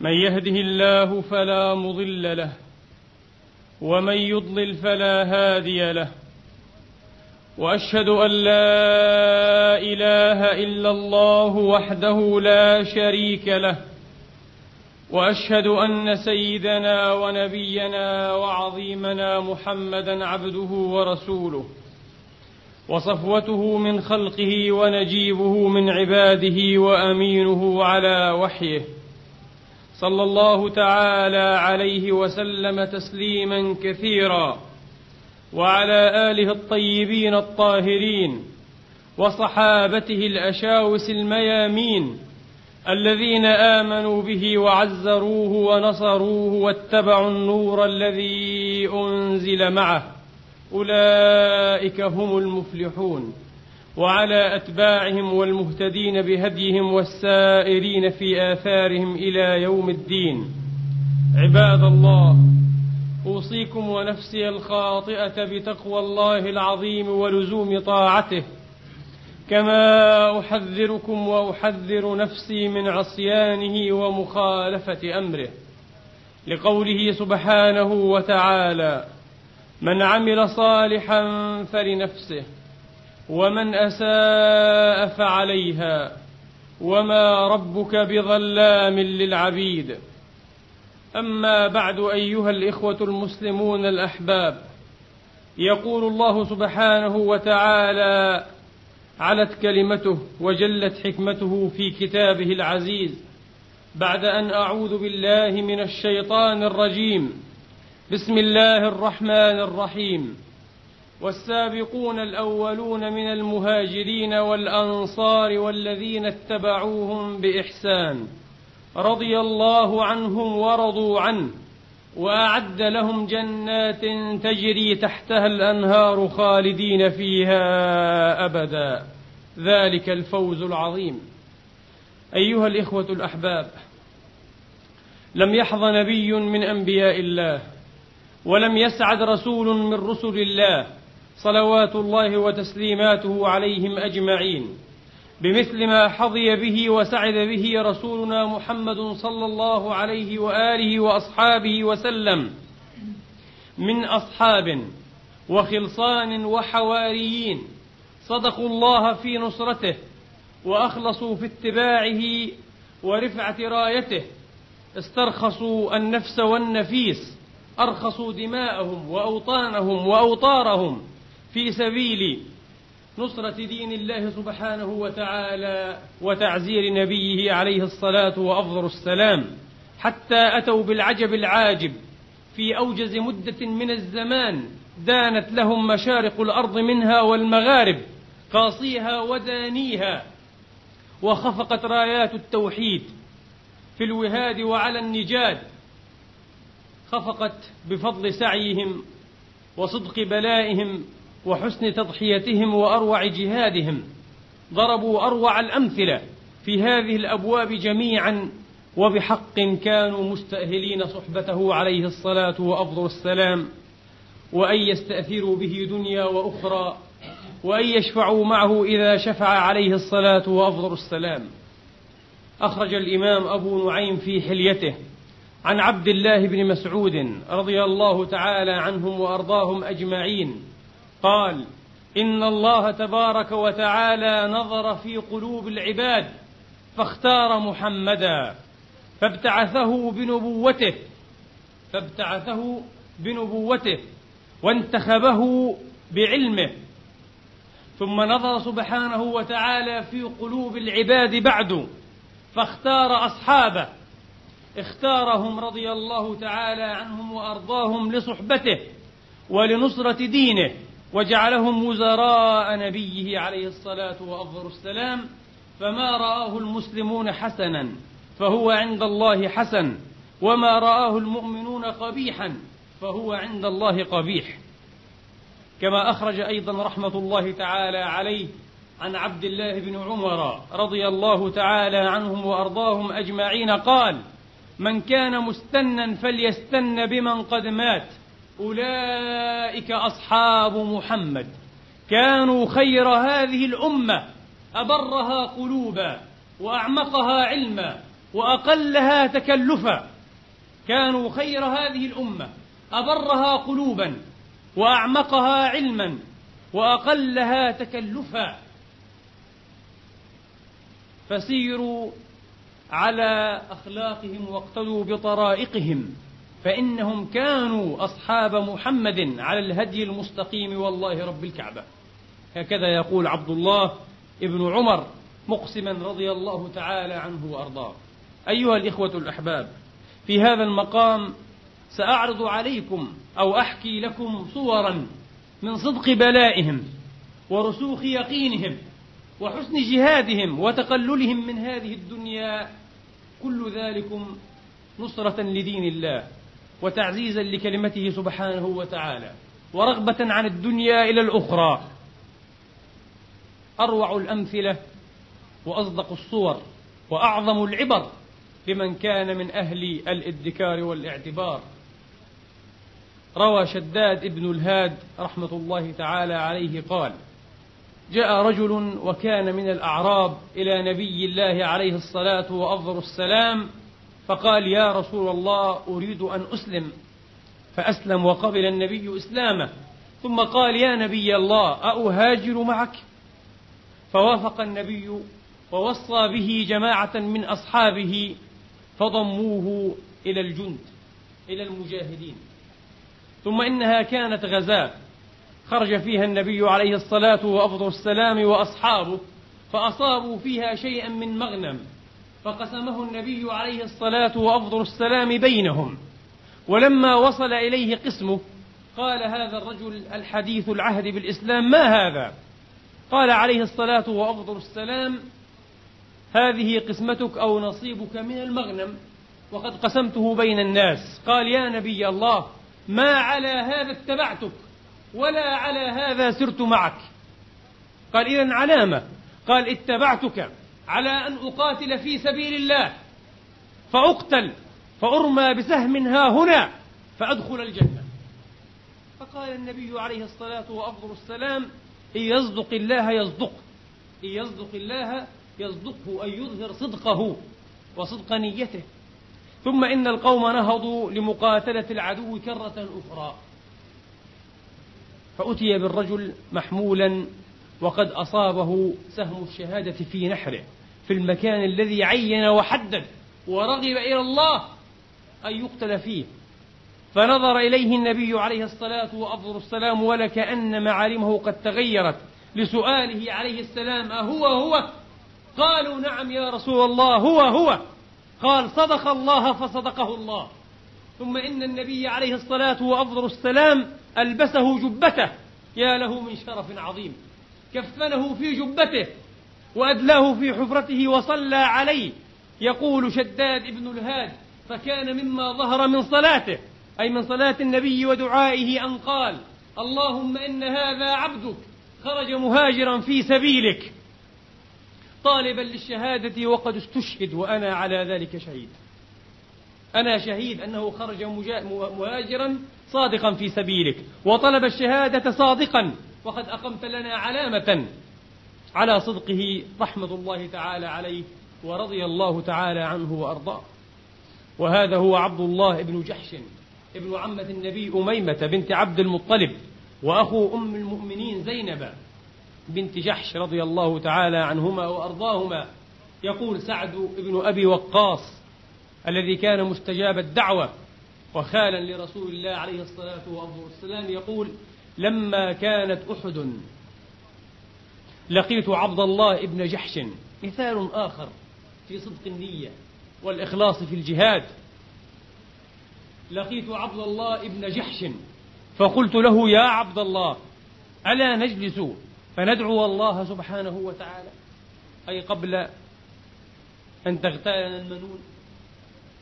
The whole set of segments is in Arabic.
من يهده الله فلا مضل له ومن يضلل فلا هادي له. وأشهد أن لا إله إلا الله وحده لا شريك له وأشهد أن سيدنا ونبينا وعظيمنا محمدا عبده ورسوله. وصفوته من خلقه ونجيبه من عباده وأمينه على وحيه. صلى الله تعالى عليه وسلم تسليما كثيرا وعلى آله الطيبين الطاهرين وصحابته الأشاوس الميامين الذين آمنوا به وعزروه ونصروه واتبعوا النور الذي أنزل معه. أولئك هم المفلحون. وعلى أتباعهم والمهتدين بهديهم والسائرين في آثارهم إلى يوم الدين. عباد الله أوصيكم ونفسي الخاطئة بتقوى الله العظيم ولزوم طاعته. كما أحذركم وأحذر نفسي من عصيانه ومخالفة أمره. لقوله سبحانه وتعالى من عمل صالحا فلنفسه ومن أساء فعليها وما ربك بظلام للعبيد. أما بعد أيها الإخوة المسلمون الأحباب يقول الله سبحانه وتعالى علت كلمته وجلت حكمته في كتابه العزيز بعد أن أعوذ بالله من الشيطان الرجيم بسم الله الرحمن الرحيم. والسابقون الأولون من المهاجرين والأنصار والذين اتبعوهم بإحسان رضي الله عنهم ورضوا عنه وأعد لهم جنات تجري تحتها الأنهار خالدين فيها أبدا. ذلك الفوز العظيم. أيها الإخوة الأحباب لم يحظ نبي من أنبياء الله ولم يسعد رسول من رسل الله صلوات الله وتسليماته عليهم أجمعين. بمثل ما حظي به وسعد به رسولنا محمد صلى الله عليه وآله وأصحابه وسلم من أصحاب وخلصان وحواريين صدقوا الله في نصرته وأخلصوا في اتباعه ورفعه رايته استرخصوا النفس والنفيس أرخصوا دماءهم وأوطانهم وأوطارهم في سبيل نصرة دين الله سبحانه وتعالى وتعزير نبيه عليه الصلاة وأفضل السلام حتى أتوا بالعجب العاجب في أوجز مدة من الزمان دانت لهم مشارق الأرض منها والمغارب قاصيها ودانيها وخفقت رايات التوحيد في الوهاد وعلى النجاد خفقت بفضل سعيهم وصدق بلائهم وحسن تضحيتهم وأروع جهادهم. ضربوا أروع الأمثلة في هذه الأبواب جميعا وبحق كانوا مستأهلين صحبته عليه الصلاة وأفضل السلام. وأن يستأثروا به دنيا وأخرى وأن يشفعوا معه إذا شفع عليه الصلاة وأفضل السلام. أخرج الإمام أبو نعيم في حليته عن عبد الله بن مسعود رضي الله تعالى عنهم وأرضاهم أجمعين. قال إن الله تبارك وتعالى نظر في قلوب العباد فاختار محمدا فابتعثه بنبوته فابتعثه بنبوته وانتخبه بعلمه. ثم نظر سبحانه وتعالى في قلوب العباد بعد فاختار أصحابه. اختارهم رضي الله تعالى عنهم وأرضاهم لصحبته ولنصرة دينه. وجعلهم وزراء نبيه عليه الصلاة وأفضل السلام فما رآه المسلمون حسنا فهو عند الله حسن وما رآه المؤمنون قبيحا فهو عند الله قبيح. كما أخرج أيضا رحمة الله تعالى عليه عن عبد الله بن عمر رضي الله تعالى عنهم وأرضاهم أجمعين قال من كان مستنا فليستن بمن قد مات أولئك أصحاب محمد. كانوا خير هذه الأمة أبرها قلوبا وأعمقها علما وأقلها تكلفا. كانوا خير هذه الأمة أبرها قلوبا وأعمقها علما وأقلها تكلفا. فسيروا على أخلاقهم واقتدوا بطرائقهم. فإنهم كانوا أصحاب محمد على الهدي المستقيم والله رب الكعبة. هكذا يقول عبد الله ابن عمر مقسما رضي الله تعالى عنه وأرضاه. أيها الإخوة الأحباب في هذا المقام سأعرض عليكم أو أحكي لكم صورا من صدق بلائهم ورسوخ يقينهم وحسن جهادهم وتقللهم من هذه الدنيا. كل ذلكم نصرة لدين الله. وتعزيزا لكلمته سبحانه وتعالى ورغبة عن الدنيا إلى الأخرى. أروع الأمثلة وأصدق الصور وأعظم العبر لمن كان من أهل الإدكار والاعتبار. روى شداد ابن الهاد رحمة الله تعالى عليه قال جاء رجل وكان من الأعراب إلى نبي الله عليه الصلاة وأفضل السلام فقال يا رسول الله أريد أن أسلم. فأسلم وقبل النبي إسلامه. ثم قال يا نبي الله أهاجر معك؟ فوافق النبي ووصى به جماعة من أصحابه فضموه إلى الجند إلى المجاهدين. ثم إنها كانت غزاة. خرج فيها النبي عليه الصلاة وأفضل السلام وأصحابه فأصابوا فيها شيئا من مغنم. فقسمه النبي عليه الصلاة وأفضل السلام بينهم. ولما وصل إليه قسمه قال هذا الرجل الحديث العهد بالإسلام ما هذا؟ قال عليه الصلاة وأفضل السلام هذه قسمتك أو نصيبك من المغنم وقد قسمته بين الناس. قال يا نبي الله ما على هذا اتبعتك ولا على هذا سرت معك. قال إذا علامة. قال اتبعتك. على أن أقاتل في سبيل الله. فأقتل فأرمى بسهم ها هنا فأدخل الجنة. فقال النبي عليه الصلاة وأفضل السلام إن يصدق الله يصدق. إن يصدق الله يصدقه أن يظهر صدقه وصدق نيته. ثم إن القوم نهضوا لمقاتلة العدو كرة أخرى. فأتي بالرجل محمولا وقد أصابه سهم الشهادة في نحره. في المكان الذي عين وحدد ورغب إلى الله أن يقتل فيه. فنظر إليه النبي عليه الصلاة وأفضل السلام ولكأن معالمه قد تغيرت لسؤاله عليه السلام أهو هو؟ قالوا نعم يا رسول الله هو هو. قال صدق الله فصدقه الله. ثم إن النبي عليه الصلاة وأفضل السلام ألبسه جبته. يا له من شرف عظيم. كفنه في جبته. وأدلاه في حفرته وصلى عليه. يقول شداد ابن الهاد فكان مما ظهر من صلاته أي من صلاة النبي ودعائه أن قال اللهم إن هذا عبدك. خرج مهاجرا في سبيلك. طالبا للشهادة وقد استشهد وأنا على ذلك شهيد. أنا شهيد أنه خرج مهاجرا صادقا في سبيلك. وطلب الشهادة صادقا وقد أقمت لنا علامة. على صدقه رحمة الله تعالى عليه ورضي الله تعالى عنه وأرضاه. وهذا هو عبد الله بن جحش ابن عمة النبي أميمة بنت عبد المطلب وأخو أم المؤمنين زينب بنت جحش رضي الله تعالى عنهما وأرضاهما. يقول سعد بن أبي وقاص الذي كان مستجاب الدعوة وخالا لرسول الله عليه الصلاة والسلام يقول لما كانت أحد لقيت عبد الله ابن جحش مثال آخر في صدق النية والإخلاص في الجهاد. لقيت عبد الله ابن جحش فقلت له يا عبد الله ألا نجلس فندعو الله سبحانه وتعالى؟ أي قبل أن تغتالنا المنون؟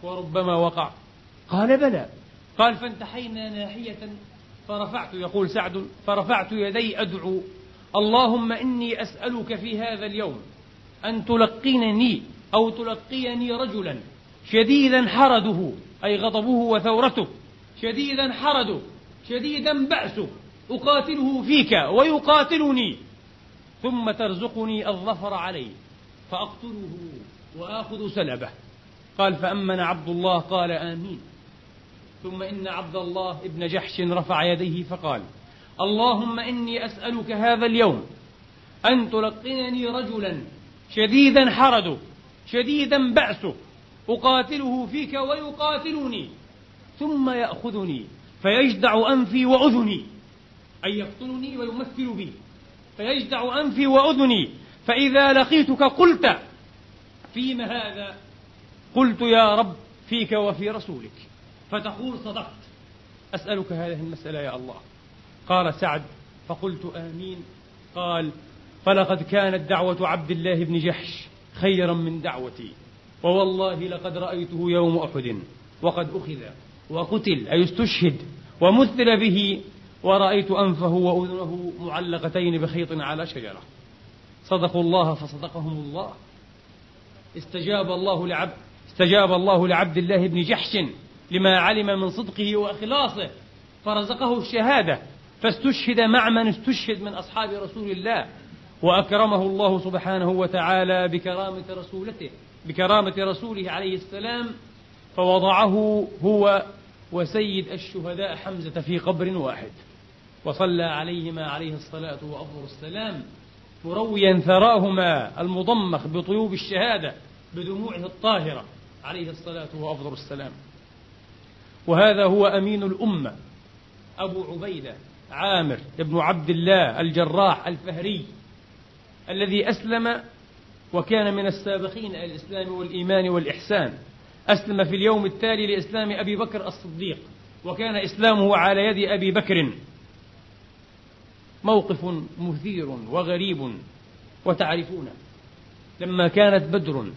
وربما وقع. قال بلى. قال فانتحينا ناحية فرفعت يقول سعد فرفعت يدي أدعو. اللهم إني أسألك في هذا اليوم أن تلقينني أو تلقيني رجلا شديدا حرده أي غضبه وثورته شديدا حرده شديدا بأسه أقاتله فيك ويقاتلني ثم ترزقني الظفر عليه فأقتله وآخذ سلبه. قال فأمن عبد الله قال آمين. ثم إن عبد الله ابن جحش رفع يديه فقال اللهم إني أسألك هذا اليوم أن تلقنني رجلا شديدا حرده شديدا بأسه أقاتله فيك ويقاتلني ثم يأخذني فيجدع أنفي وأذني أي يقتلني ويمثل بي فيجدع أنفي وأذني فإذا لقيتك قلت فيما هذا؟ قلت يا رب فيك وفي رسولك فتقول صدقت أسألك هذه المسألة يا الله. قال سعد فقلت آمين. قال فلقد كانت دعوة عبد الله بن جحش خيرا من دعوتي ووالله لقد رأيته يوم أحد وقد أخذ وقتل أي استشهد ومثل به ورأيت أنفه وأذنه معلقتين بخيط على شجرة. صدقوا الله فصدقهم الله. استجاب الله لعبد استجاب الله لعبد الله بن جحش لما علم من صدقه وإخلاصه فرزقه الشهادة. فاستشهد مع من استشهد من أصحاب رسول الله. وأكرمه الله سبحانه وتعالى بكرامة رسولته بكرامة رسوله عليه السلام. فوضعه هو وسيد الشهداء حمزة في قبر واحد. وصلى عليهما عليه الصلاة وأفضل السلام. مرويا ثراهما المضمخ بطيوب الشهادة بدموعه الطاهرة عليه الصلاة وأفضل السلام. وهذا هو أمين الأمة أبو عبيدة. عامر بن عبد الله الجراح الفهري الذي أسلم وكان من السابقين إلى الإسلام والإيمان والإحسان. أسلم في اليوم التالي لإسلام أبي بكر الصديق وكان إسلامه على يد أبي بكر. موقف مثير وغريب وتعرفونه. لما كانت بدر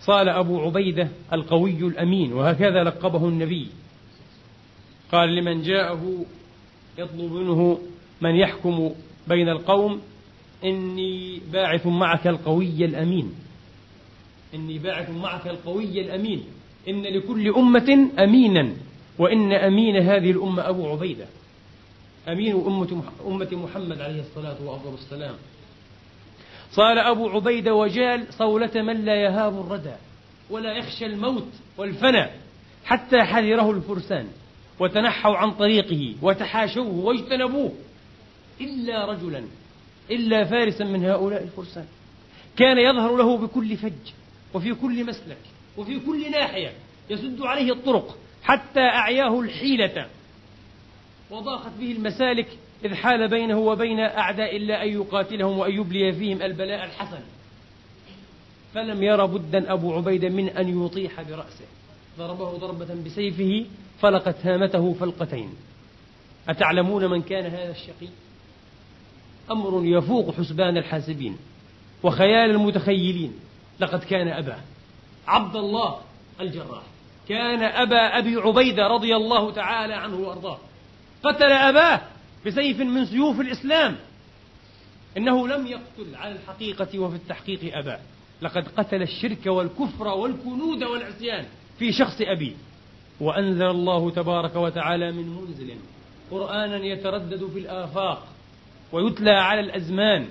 صال أبو عبيدة القوي الأمين وهكذا لقبه النبي. قال لمن جاءه يطلب منه من يحكم بين القوم إني باعث معك القوي الأمين. إني باعث معك القوي الأمين. إن لكل أمة أمينا وإن أمين هذه الأمة أبو عبيدة. أمين أمة محمد عليه الصلاة والسلام صار أبو عبيدة وجال صولة من لا يهاب الردى ولا يخشى الموت والفنى حتى حذره الفرسان. وتنحوا عن طريقه وتحاشوه واجتنبوه إلا رجلا إلا فارسا من هؤلاء الفرسان. كان يظهر له بكل فج وفي كل مسلك وفي كل ناحية يسد عليه الطرق حتى أعياه الحيلة. وضاقت به المسالك إذ حال بينه وبين أعداء الله أن يقاتلهم وأن يبلي فيهم البلاء الحسن. فلم ير بدا أبو عبيدة من أن يطيح برأسه. ضربه ضربة بسيفه فلقت هامته فلقتين. أتعلمون من كان هذا الشقي؟ أمر يفوق حسبان الحاسبين وخيال المتخيلين. لقد كان أباه عبد الله الجراح. كان أبا أبي عبيدة رضي الله تعالى عنه وأرضاه. قتل أباه بسيف من سيوف الإسلام. إنه لم يقتل على الحقيقة وفي التحقيق أباه لقد قتل الشرك والكفر والكنود والعصيان. في شخص أبيه وأنزل الله تبارك وتعالى من منزل قرآنا يتردد في الآفاق ويتلى على الأزمان.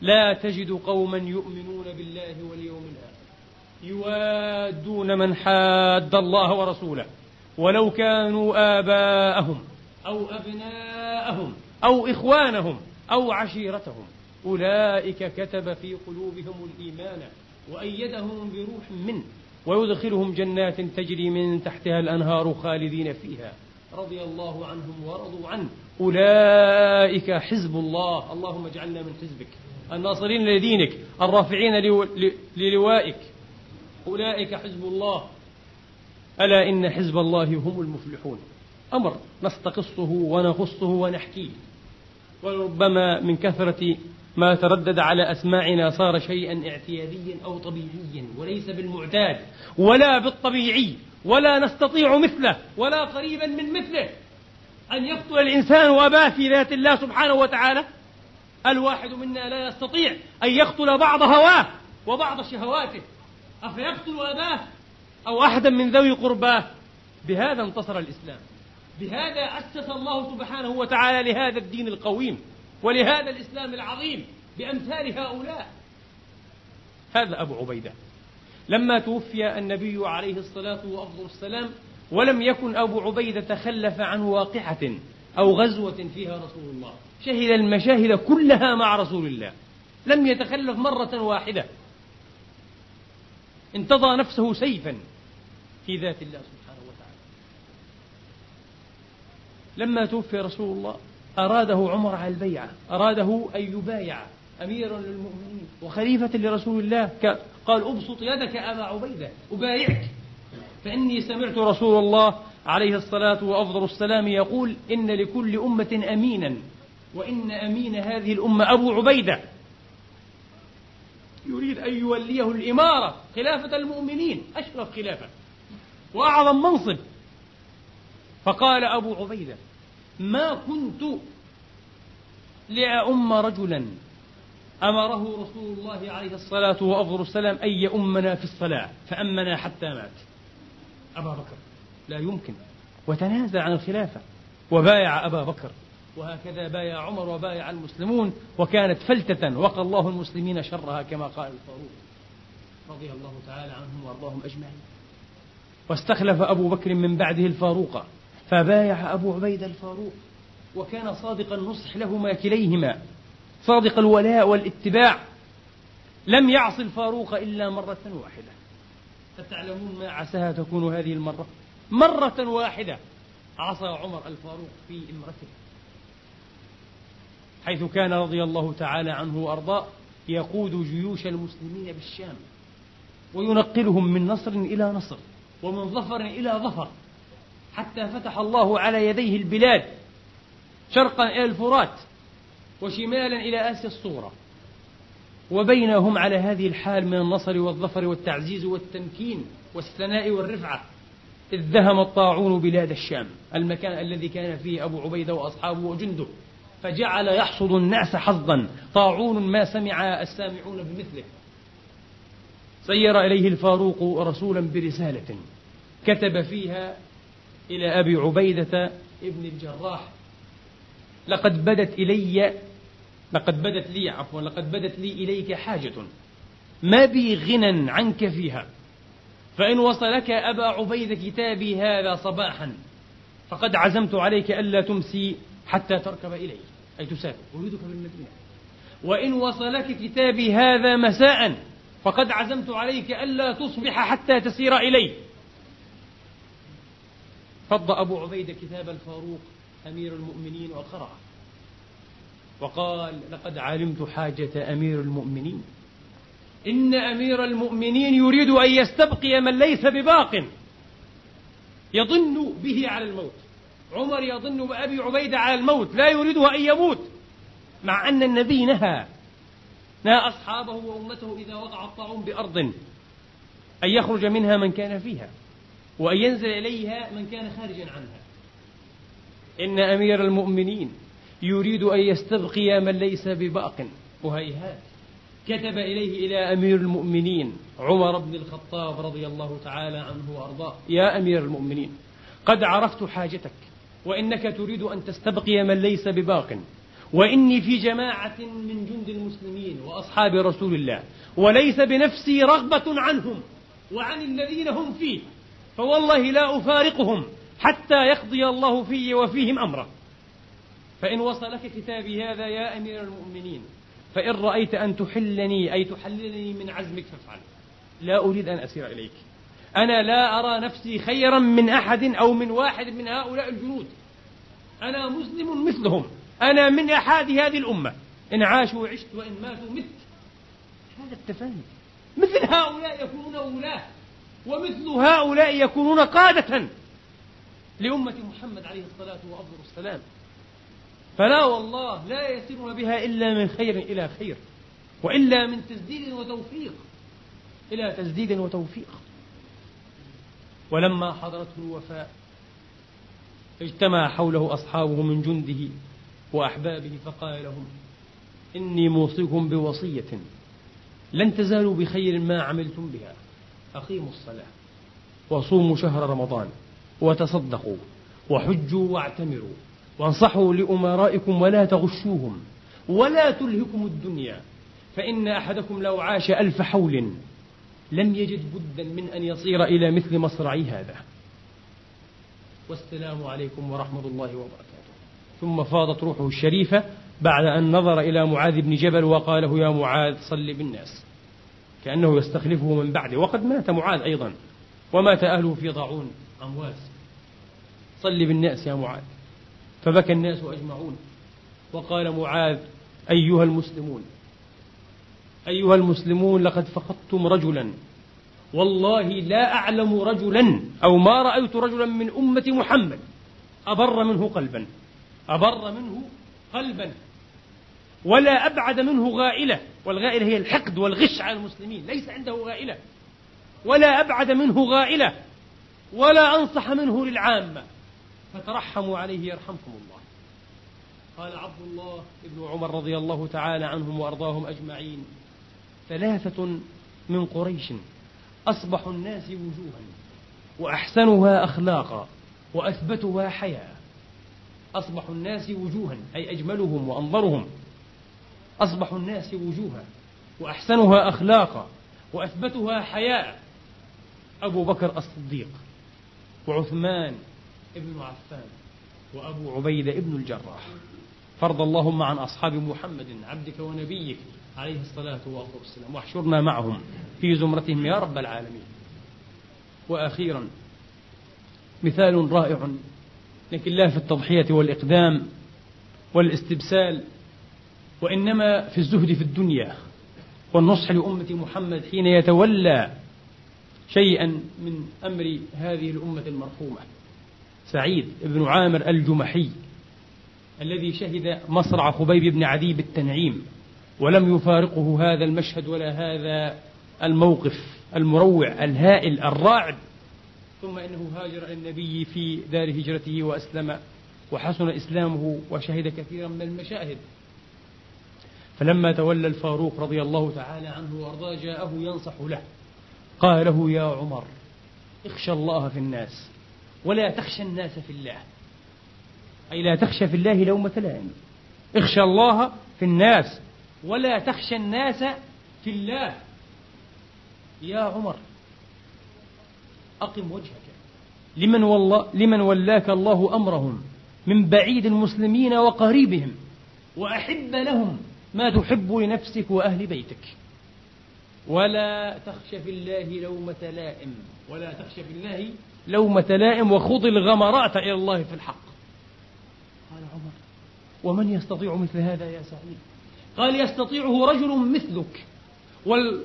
لا تجد قوما يؤمنون بالله واليوم الآخر يوادون من حاد الله ورسوله ولو كانوا آباءهم أو أبناءهم أو إخوانهم أو عشيرتهم. أولئك كتب في قلوبهم الإيمان وأيدهم بروح منه. ويدخلهم جنات تجري من تحتها الأنهار خالدين فيها. رضي الله عنهم ورضوا عنه أولئك حزب الله. اللهم اجعلنا من حزبك. الناصرين لدينك. الرافعين للوائك. أولئك حزب الله. ألا إن حزب الله هم المفلحون. أمر. نستقصه ونخصه ونحكيه. وربما من كثرة ما تردد على أسماعنا صار شيئا اعتياديا أو طبيعيا وليس بالمعتاد ولا بالطبيعي ولا نستطيع مثله ولا قريبا من مثله. أن يقتل الإنسان أباه في ذات الله سبحانه وتعالى الواحد منا لا يستطيع أن يقتل بعض هواه وبعض شهواته. أفيقتل أباه أو أحدا من ذوي قرباه؟ بهذا انتصر الإسلام. بهذا أسس الله سبحانه وتعالى لهذا الدين القويم. ولهذا الإسلام العظيم بأمثال هؤلاء. هذا أبو عبيدة. لما توفي النبي عليه الصلاة وأفضل السلام ولم يكن أبو عبيدة تخلف عن واقعة أو غزوة فيها رسول الله. شهد المشاهد كلها مع رسول الله. لم يتخلف مرة واحدة. انتضى نفسه سيفا في ذات الله سبحانه وتعالى. لما توفي رسول الله أراده عمر على البيعة أراده أن يبايع أميرا للمؤمنين وخليفة لرسول الله. قال أبسط يدك أبا عبيدة أبايعك. فإني سمعت رسول الله عليه الصلاة وأفضل السلام يقول إن لكل أمة أمينا وإن أمين هذه الأمة أبو عبيدة. يريد أن يوليه الإمارة خلافة المؤمنين أشرف خلافة وأعظم منصب. فقال أبو عبيدة ما كنت لأؤم رجلا. أمره رسول الله عليه الصلاة وأفضل السلام أن يؤمنا في الصلاة فأمنا حتى مات. أبا بكر لا يمكن. وتنازع عن الخلافة وبايع أبا بكر. وهكذا بايع عمر وبايع المسلمون وكانت فلتة وقى الله المسلمين شرها كما قال الفاروق رضي الله تعالى عنهم وأرضاهم أجمعين. واستخلف أبو بكر من بعده الفاروق. فبايع أبو عبيد الفاروق وكان صادق النصح لهما كليهما. صادق الولاء والاتباع. لم يعص الفاروق إلا مرة واحدة. فتعلمون ما عساها تكون هذه المرة. مرة واحدة عصى عمر الفاروق في إمرته. حيث كان رضي الله تعالى عنه وأرضاه يقود جيوش المسلمين بالشام وينقلهم من نصر إلى نصر ومن ظفر إلى ظفر. حتى فتح الله على يديه البلاد شرقا إلى الفرات وشمالا إلى آسيا الصغرى. وبينهم على هذه الحال من النصر والظفر والتعزيز والتمكين والثناء والرفعة إذ ذهم الطاعون بلاد الشام المكان الذي كان فيه أبو عبيدة وأصحابه وجنده فجعل يحصد الناس حظا. طاعون ما سمع السامعون بمثله. سير إليه الفاروق رسولا برسالة كتب فيها إلى أبي عبيدة ابن الجراح. لقد بدت إلي لقد بدت لي عفوا لقد بدت لي إليك حاجة. ما بي غنى عنك فيها. فإن وصلك أبا عبيد كتابي هذا صباحا. فقد عزمت عليك ألا تمسي حتى تركب إلي. أي تسافر. أريدك بالمدينة. وإن وصلك كتابي هذا مساء فقد عزمت عليك ألا تصبح حتى تسير إلي. فض أبو عبيدة كتاب الفاروق أمير المؤمنين وقرأه وقال لقد علمت حاجة أمير المؤمنين. إن أمير المؤمنين يريد أن يستبقي من ليس بباق. يظن به على الموت. عمر يظن بأبي عبيدة على الموت. لا يريده أن يموت. مع أن النبي نهى. نهى أصحابه وأمته إذا وقع الطاعون بأرض أن يخرج منها من كان فيها. وأن ينزل إليها من كان خارجا عنها. إن أمير المؤمنين يريد أن يستبقي من ليس بباق. وهيهات كتب إليه إلى أمير المؤمنين عمر بن الخطاب رضي الله تعالى عنه وأرضاه. يا أمير المؤمنين قد عرفت حاجتك وإنك تريد أن تستبقي من ليس بباق. وإني في جماعة من جند المسلمين وأصحاب رسول الله وليس بنفسي رغبة عنهم وعن الذين هم فيه. فوالله لا أفارقهم حتى يقضي الله في وفيهم أمره. فإن وصلك كتابي هذا يا أمير المؤمنين فإن رأيت أن تحلني أي تحللني من عزمك فافعل. لا أريد أن أسير إليك. أنا لا أرى نفسي خيرا من أحد أو من واحد من هؤلاء الجنود. أنا مسلم مثلهم. أنا من أحد هذه الأمة. إن عاشوا عشت وإن ماتوا مت. هذا التفاني مثل هؤلاء يكونون ولاة. ومثل هؤلاء يكونون قادة لأمة محمد عليه الصلاة وأفضل السلام. فلا والله لا يسيرون بها إلا من خير إلى خير وإلا من تسديد وتوفيق إلى تسديد وتوفيق. ولما حضرته الوفاء اجتمع حوله أصحابه من جنده وأحبابه فقال لهم إني موصيكم بوصية لن تزالوا بخير ما عملتم بها. أقيموا الصلاة. وصوموا شهر رمضان. وتصدقوا. وحجوا واعتمروا. وانصحوا لأمرائكم ولا تغشوهم. ولا تلهكم الدنيا. فإن أحدكم لو عاش ألف حول لم يجد بدا من أن يصير إلى مثل مصرعي هذا. والسلام عليكم ورحمة الله وبركاته. ثم فاضت روحه الشريفة بعد أن نظر إلى معاذ بن جبل وقال له يا معاذ صل بالناس. كأنه يستخلفه من بعده. وقد مات معاذ أيضا. ومات أهله في ضاعون أمواس. صل بالناس يا معاذ. فبكى الناس أجمعون. وقال معاذ أيها المسلمون أيها المسلمون لقد فقدتم رجلا. والله لا أعلم رجلا أو ما رأيت رجلا من أمة محمد. أبر منه قلبا. أبر منه قلبا. ولا أبعد منه غائلة والغائلة هي الحقد والغش على المسلمين ليس عنده غائلة. ولا أبعد منه غائلة ولا أنصح منه للعامة. فترحموا عليه يرحمكم الله. قال عبد الله بن عمر رضي الله تعالى عنهم وأرضاهم أجمعين ثلاثة من قريش أصبح الناس وجوها وأحسنها أخلاقا وأثبتها حياة أصبح الناس وجوها أي أجملهم وأنظرهم. أصبح الناس وجوها وأحسنها أخلاقا وأثبتها حياء. أبو بكر الصديق وعثمان ابن عفان وأبو عبيدة ابن الجراح. فرض اللهم عن أصحاب محمد عبدك ونبيك عليه الصلاة والسلام. واحشرنا معهم في زمرتهم يا رب العالمين. وأخيرا مثال رائع لكن لا في التضحية والإقدام والإستبسال. وإنما في الزهد في الدنيا والنصح لأمة محمد حين يتولى شيئا من أمر هذه الأمة المرحومة. سعيد بن عامر الجمحي الذي شهد مصرع خبيب بن عدي بالتنعيم ولم يفارقه هذا المشهد ولا هذا الموقف المروع الهائل الراعب ثم إنه هاجر إلى النبي في دار هجرته وأسلم وحسن إسلامه وشهد كثيرا من المشاهد. فلما تولى الفاروق رضي الله تعالى عنه وأرضاه جاءه ينصح له. قال له يا عمر اخشى الله في الناس ولا تخشى الناس في الله. أي لا تخشى في الله لومة لائم. اخشى الله في الناس ولا تخشى الناس في الله. يا عمر أقم وجهك. لمن, والله لمن ولاك الله أمرهم من بعيد المسلمين وقريبهم وأحب لهم ما تحب لنفسك وأهل بيتك. ولا تخش في الله لومة لائم. ولا تخش في الله لومة لائم وخض الغمرات إلى الله في الحق. قال عمر ومن يستطيع مثل هذا يا سعيد؟ قال يستطيعه رجل مثلك.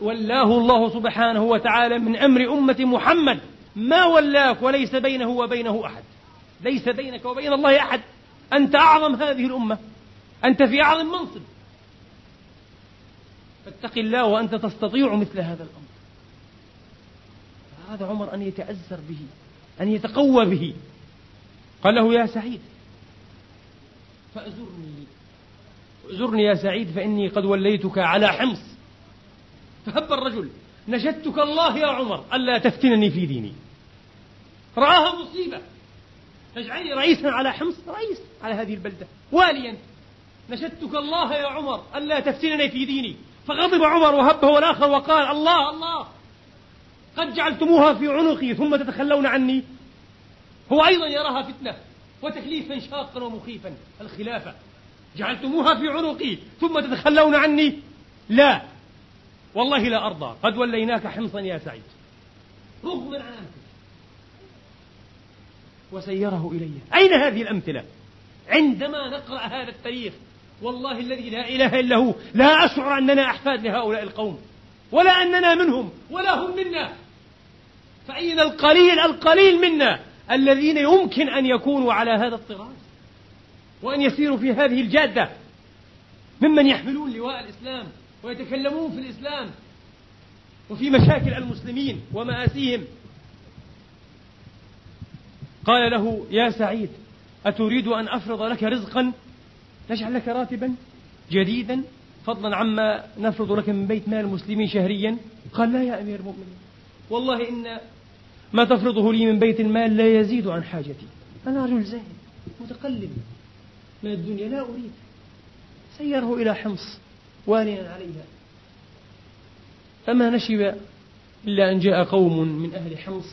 ولاه الله سبحانه وتعالى من أمر أمة محمد. ما ولاك وليس بينه وبينه أحد. ليس بينك وبين الله أحد. أنت أعظم هذه الأمة. أنت في أعظم منصب. فاتق الله وأنت تستطيع مثل هذا الأمر. أراد عمر أن يتأزر به أن يتقوى به. قال له يا سعيد فأزرني أزرني يا سعيد فإني قد وليتك على حمص. فهب الرجل نشدتك الله يا عمر ألا تفتنني في ديني. رآها مصيبة. تجعلني رئيسا على حمص رئيس على هذه البلدة. واليا نشدتك الله يا عمر ألا تفتنني في ديني. فغضب عمر وهبه الآخر وقال الله الله قد جعلتموها في عنقي ثم تتخلون عني. هو أيضا يراها فتنة وتكليفا شاقا ومخيفا. الخلافة. جعلتموها في عنقي ثم تتخلون عني. لا. والله لا أرضى. قد وليناك حمصا يا سعيد. رغما عن أنفك. وسيره إلي. أين هذه الأمثلة؟ عندما نقرأ هذا التاريخ والله الذي لا إله إلا هو. لا أشعر أننا أحفاد لهؤلاء القوم ولا أننا منهم ولا هم منا. فأين القليل القليل منا الذين يمكن أن يكونوا على هذا الطراز وأن يسيروا في هذه الجادة؟ ممن يحملون لواء الإسلام ويتكلمون في الإسلام وفي مشاكل المسلمين ومآسيهم. قال له يا سعيد أتريد أن أفرض لك رزقا نجعل لك راتبا جديدا. فضلا عما نفرض لك من بيت مال المسلمين شهريا. قال لا يا أمير المؤمنين والله إن ما تفرضه لي من بيت المال لا يزيد عن حاجتي. أنا رجل زاهد متقلب من الدنيا لا أريد. سيره إلى حمص واليا عليها. فما نشب إلا أن جاء قوم من أهل حمص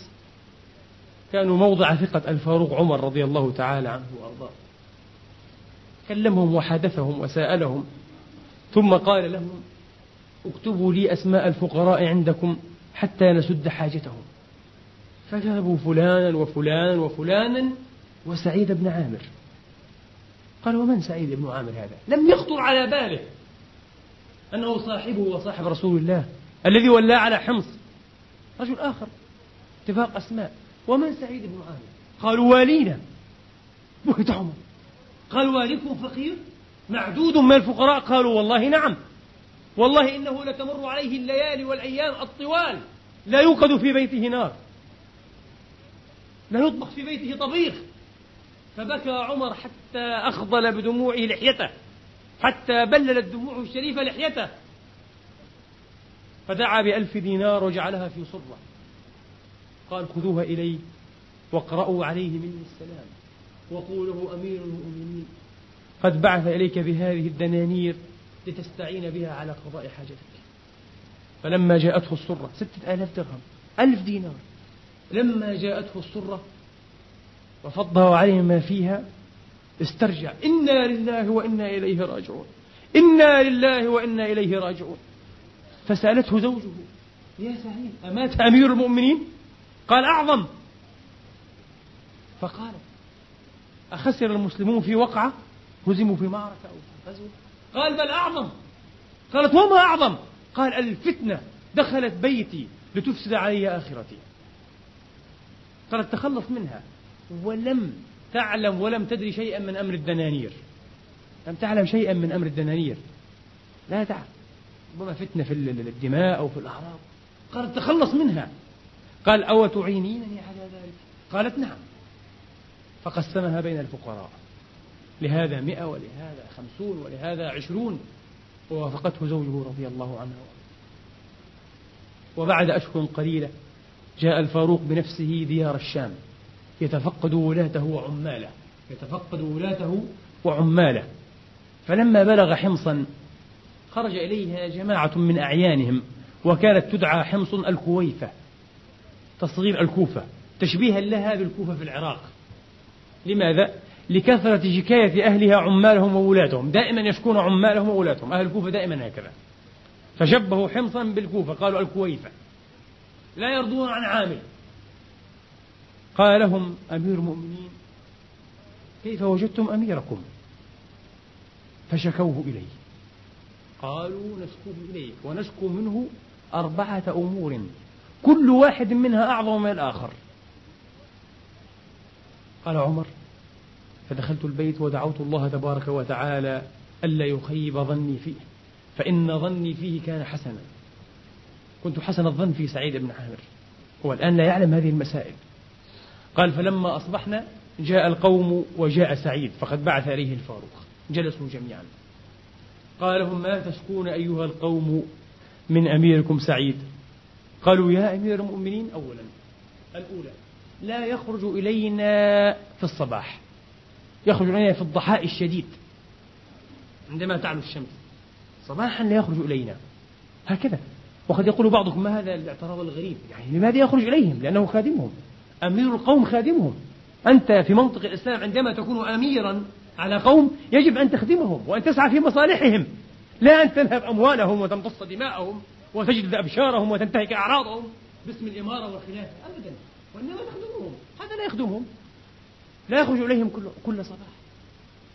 كانوا موضع ثقة الفاروق عمر رضي الله تعالى عنه وأرضاه. كلمهم وحدثهم وسألهم ثم قال لهم اكتبوا لي أسماء الفقراء عندكم حتى نسد حاجتهم. فجابوا فلانا وفلانا وفلانا وسعيد بن عامر. قال ومن سعيد بن عامر هذا؟ لم يخطر على باله أنه صاحبه وصاحب رسول الله الذي ولى على حمص. رجل آخر اتفاق أسماء. ومن سعيد بن عامر؟ قالوا والينا. بهت عمر قال واليكم فقير معدود من الفقراء قالوا والله نعم والله إنه لتمر عليه الليالي والأيام الطوال لا يوقد في بيته نار لا يطبخ في بيته طبيخ فبكى عمر حتى أخضل بدموعه لحيته حتى بللت دموعه الشريفة لحيته فدعا بألف دينار وجعلها في صرة قال خذوها إلي واقرأوا عليه مني السلام وقولوا أمير المؤمنين. قد بعث إليك بهذه الدنانير لتستعين بها على قضاء حاجتك. فلما جاءته السرة ستة آلاف درهم ألف دينار. لما جاءته السرة وفضه عليه ما فيها استرجع. إنا لله وإنا إليه راجعون. إنا لله وإنا إليه راجعون. فسألته زوجه يا سعيد أمات أمير المؤمنين؟ قال أعظم. فقال أخسر المسلمون في وقعة؟ هزموا في معركة أو في غزوة قال بل أعظم. قالت وما أعظم؟ قال الفتنة دخلت بيتي لتفسد علي آخرتي. قالت تخلص منها. ولم تعلم ولم تدري شيئا من أمر الدنانير. لم تعلم شيئا من أمر الدنانير. لا تعلم. ربما فتنة في الدماء أو في الأعراض؟ قالت تخلص منها. قال أو تعينينني على ذلك؟ قالت نعم. فقسمها بين الفقراء. لهذا مئة ولهذا خمسون ولهذا عشرون. ووافقته زوجه رضي الله عنه. وبعد أشهر قليلة جاء الفاروق بنفسه ديار الشام. يتفقد ولاته وعماله. يتفقد ولاته وعماله. فلما بلغ حمصا خرج إليها جماعة من أعيانهم. وكانت تدعى حمص الكويفة تصغير الكوفة تشبيها لها بالكوفة في العراق. لماذا؟ لكثرة شكاية أهلها عمالهم وولاتهم دائما يشكون عمالهم وولاتهم أهل الكوفة دائما هكذا. فشبهوا حمصا بالكوفة. قالوا الكويفة. لا يرضون عن عامل. قال لهم أمير المؤمنين كيف وجدتم أميركم؟ فشكوه إليه. قالوا نشكوه إليك ونشكو منه أربعة أمور. كل واحد منها أعظم من الآخر. قال عمر فدخلت البيت ودعوت الله تبارك وتعالى ألا يخيب ظني فيه فإن ظني فيه كان حسنا. كنت حسن الظن في سعيد بن عامر هو الآن لا يعلم هذه المسائل. قال فلما أصبحنا جاء القوم وجاء سعيد فقد بعث إليه الفاروق جلسوا جميعا. قال لهم ما تشكون أيها القوم من أميركم سعيد؟ قالوا يا أمير المؤمنين أولا. الأولى. لا يخرج إلينا في الصباح. يخرج إلينا في الضحاء الشديد. عندما تعلو الشمس. صباحا لا يخرج إلينا. هكذا. وقد يقول بعضكم ما هذا الاعتراض الغريب؟ يعني لماذا يخرج إليهم؟ لأنه خادمهم. أمير القوم خادمهم. أنت في منطق الإسلام عندما تكون أميرا على قوم يجب أن تخدمهم وأن تسعى في مصالحهم. لا أن تذهب أموالهم وتمتص دماءهم وتجلد أبشارهم وتنتهك أعراضهم باسم الإمارة والخلافة. أبدا. وإنما تخدمهم هذا لا يخدمهم لا يخرج إليهم كل, كل صباح.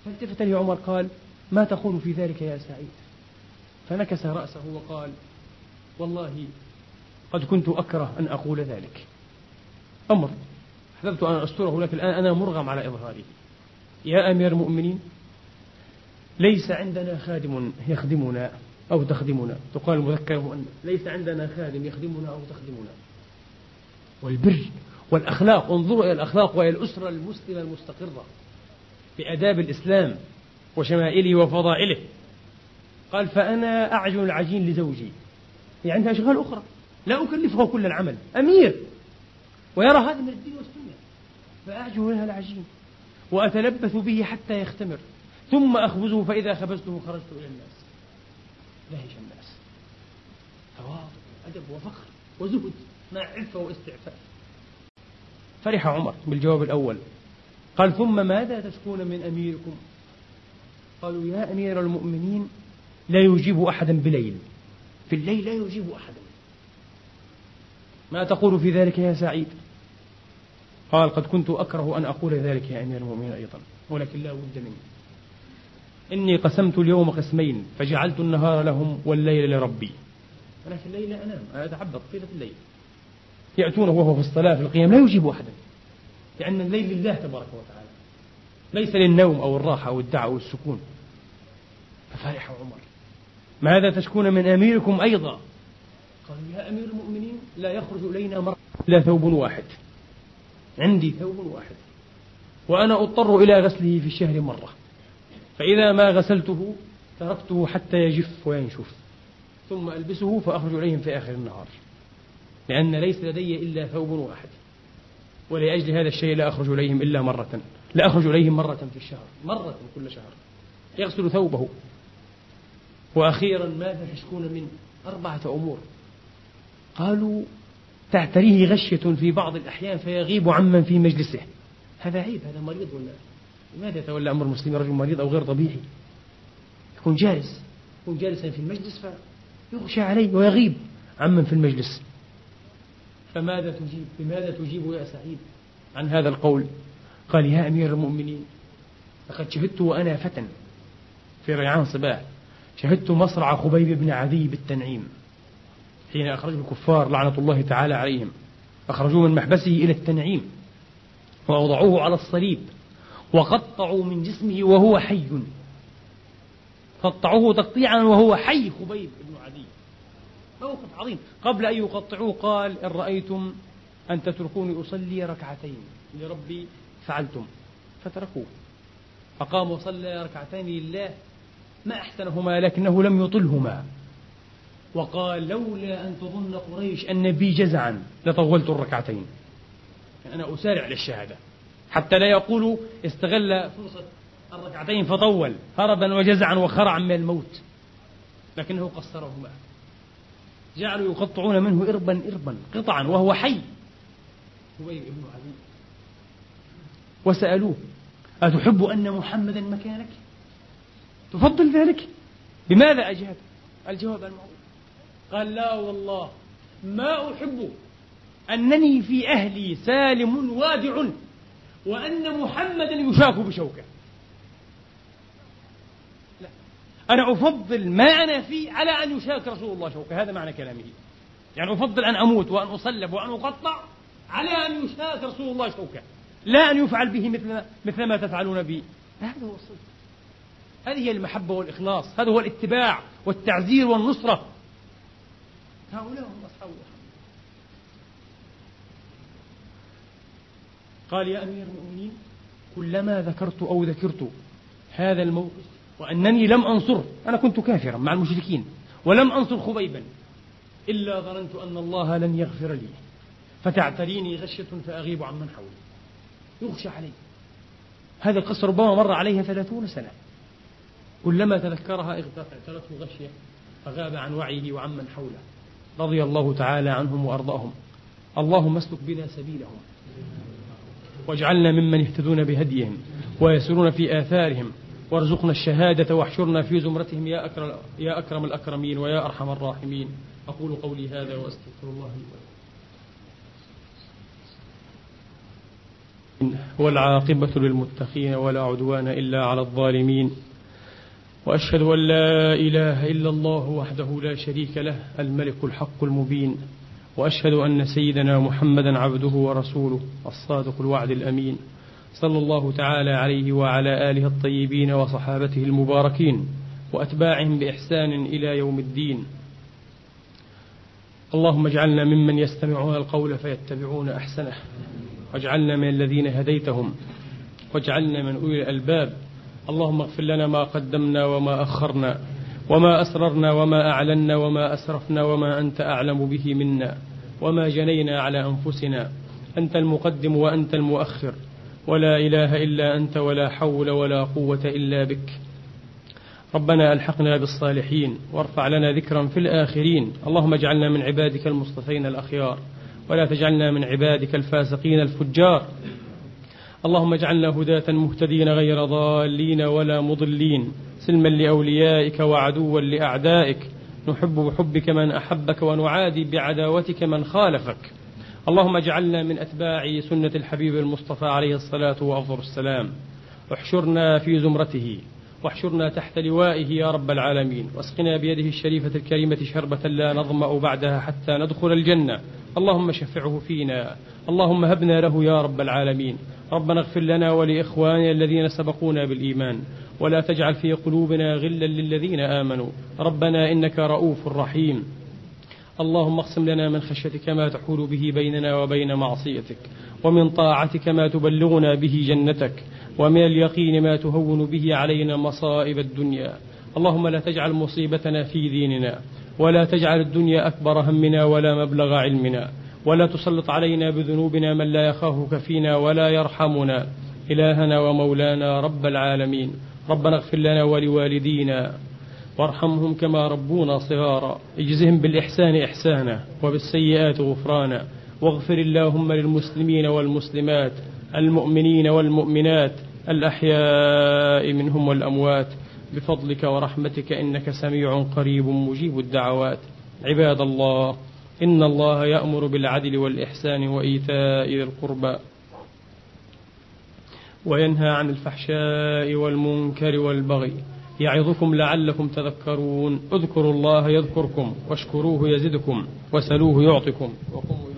فالتفت لي عمر قال ما تقول في ذلك يا سعيد؟ فنكس رأسه وقال والله قد كنت أكره أن أقول ذلك. أمر أحببت أن أستره لكن الآن أنا مرغم على إظهاره. يا أمير المؤمنين ليس عندنا خادم يخدمنا أو تخدمنا. تقال المذكر ليس عندنا خادم يخدمنا أو تخدمنا. والبر والأخلاق انظروا إلى الأخلاق وإلى الأسرة المسلمة المستقرة بآداب الإسلام وشمائله وفضائله. قال فأنا أعجن العجين لزوجي. هي عندها أشغال أخرى. لا أكلفه كل العمل. أمير. ويرى هذا من الدين والسنة. فأعجن لها العجين. وأتلبث به حتى يختمر. ثم أخبزه فإذا خبزته خرجت إلى الناس. دهش الناس تواضع أدب وفخر وزهد. مع عفة واستعفاف فرح عمر بالجواب الأول. قال ثم ماذا تشكون من أميركم؟ قالوا يا أمير المؤمنين لا يجيب أحدا بليل. في الليل لا يجيب أحدا. ما تقول في ذلك يا سعيد؟ قال قد كنت أكره أن أقول ذلك يا أمير المؤمنين أيضا ولكن لا بد مني إني قسمت اليوم قسمين فجعلت النهار لهم والليل لربي. أنا في الليل أنام أنا أتعبد طيلة الليل. يأتونه وهو في الصلاة في القيام لا يجيب أحدا لأن الليل لله تبارك وتعالى ليس للنوم أو الراحة أو الدعوة أو السكون. ففرح عمر. ماذا تشكون من أميركم أيضا؟ قالوا يا أمير المؤمنين لا يخرج إلينا مرة إلا ثوب واحد. عندي ثوب واحد. وأنا أضطر إلى غسله في الشهر مرة. فإذا ما غسلته تركته حتى يجف وينشف. ثم ألبسه فأخرج إليهم في آخر النهار. لأن ليس لدي إلا ثوب واحد. ولأجل هذا الشيء لا أخرج إليهم إلا مرة. لا أخرج إليهم مرة في الشهر. مرة كل شهر. يغسل ثوبه. وأخيرا ماذا تشكون من أربعة أمور. قالوا تعتريه غشية في بعض الأحيان فيغيب عمن في مجلسه. هذا عيب هذا مريض ولا؟ لماذا يتولى أمر المسلمين رجل مريض أو غير طبيعي؟ يكون جالس. يكون جالسا في المجلس فيغشى عليه ويغيب عمن في المجلس. فماذا تجيب بماذا تجيب يا سعيد عن هذا القول؟ قال يا أمير المؤمنين لقد شهدت وأنا فتى في ريعان صباح. شهدت مصرع خبيب بن عدي بالتنعيم حين أخرجه الكفار لعنة الله تعالى عليهم. أخرجوه من محبسه إلى التنعيم ووضعوه على الصليب وقطعوا من جسمه وهو حي. قطعوه تقطيعا وهو حي خبيب بن عدي. موقف عظيم. قبل أن يقطعوه قال إن رأيتم أن تتركوني أصلي ركعتين. لربي فعلتم. فتركوه. فقام وصلى ركعتين لله. ما أحسنهما لكنه لم يطلهما. وقال لولا أن تظن قريش أن بي جزعا لطولت الركعتين. أنا أسارع للشهادة. حتى لا يقولوا استغل فرصة الركعتين فطول هربا وجزعا وخرعا من الموت. لكنه قصرهما. جعلوا يقطعون منه إربا إربا قطعا وهو حي. هو ابن علي وسألوه أتحب أن محمدا مكانك؟ تفضل ذلك؟ بماذا أجاب؟ الجواب المعروف. قال لا والله ما أحب أنني في أهلي سالم وادع وأن محمدا يشاك بشوكة لا أنا أفضل ما أنا فيه على أن يشاك رسول الله شوكة هذا معنى كلامه. يعني أفضل أن أموت وأن أصلب وأن أقطع على أن يشاك رسول الله شوكة لا أن يفعل به مثل مثل ما تفعلون بي هذا هو الصدق. هذه هي المحبة والإخلاص. هذا هو الاتباع والتعزير والنصرة. هؤلاء هم أصحاب قال يا أمير المؤمنين كلما ذكرت أو ذكرت هذا الموقف وأنني لم أنصر أنا كنت كافرا مع المشركين ولم أنصر خبيبا إلا ظننت أن الله لن يغفر لي. فتعتريني غشية فأغيب عمن حولي. يغشى علي. هذه القصة ربما مر عليها ثلاثون سنة. كلما تذكرها اغترته غشية فغاب عن وعيه وعمن حوله. رضي الله تعالى عنهم وأرضاهم. اللهم اسلك بنا سبيلهم واجعلنا ممن يهتدون بهديهم ويسرون في آثارهم وارزقنا الشهادة واحشرنا في زمرتهم يا أكرم, يا أكرم الأكرمين ويا أرحم الراحمين. أقول قولي هذا وأستغفر الله لي والعاقبة للمتقين ولا عدوان إلا على الظالمين. وأشهد أن لا إله إلا الله وحده لا شريك له الملك الحق المبين. وأشهد أن سيدنا محمدا عبده ورسوله الصادق الوعد الأمين. صلى الله تعالى عليه وعلى آله الطيبين وصحابته المباركين وأتباعهم بإحسان إلى يوم الدين. اللهم اجعلنا ممن يستمعون القول فيتبعون أحسنه. واجعلنا من الذين هديتهم. واجعلنا من أولي الألباب. اللهم اغفر لنا ما قدمنا وما أخرنا. وما أسررنا وما أعلنا وما أسرفنا وما أنت أعلم به منا. وما جنينا على أنفسنا. أنت المقدم وأنت المؤخر. ولا إله إلا أنت ولا حول ولا قوة إلا بك. ربنا ألحقنا بالصالحين وارفع لنا ذكرا في الآخرين. اللهم اجعلنا من عبادك المصطفين الأخيار ولا تجعلنا من عبادك الفاسقين الفجار. اللهم اجعلنا هداة مهتدين غير ضالين ولا مضلين. سلما لأوليائك وعدوا لأعدائك. نحب بحبك من أحبك ونعادي بعداوتك من خالفك. اللهم اجعلنا من أتباع سنة الحبيب المصطفى عليه الصلاة وأفضل السلام. احشرنا في زمرته واحشرنا تحت لوائه يا رب العالمين. واسقنا بيده الشريفة الكريمة شربة لا نظمأ بعدها حتى ندخل الجنة. اللهم شفعه فينا اللهم هبنا له يا رب العالمين. ربنا اغفر لنا ولإخواننا الذين سبقونا بالإيمان. ولا تجعل في قلوبنا غلا للذين آمنوا. ربنا إنك رؤوف رحيم. اللهم اقسم لنا من خشيتك ما تحول به بيننا وبين معصيتك ومن طاعتك ما تبلغنا به جنتك ومن اليقين ما تهون به علينا مصائب الدنيا. اللهم لا تجعل مصيبتنا في ديننا ولا تجعل الدنيا أكبر همنا ولا مبلغ علمنا ولا تسلط علينا بذنوبنا من لا يخافك فينا ولا يرحمنا. إلهنا ومولانا رب العالمين ربنا اغفر لنا ولوالدينا. وارحمهم كما ربونا صغارا. اجزهم بالإحسان إحسانا وبالسيئات غفرانا. واغفر اللهم للمسلمين والمسلمات المؤمنين والمؤمنات الأحياء منهم والأموات. بفضلك ورحمتك إنك سميع قريب مجيب الدعوات. عباد الله إن الله يأمر بالعدل والإحسان وإيتاء ذي القربى. وينهى عن الفحشاء والمنكر والبغي. يعظكم لعلكم تذكرون. اذكروا الله يذكركم واشكروه يزدكم وسلوه يعطكم. وقوموا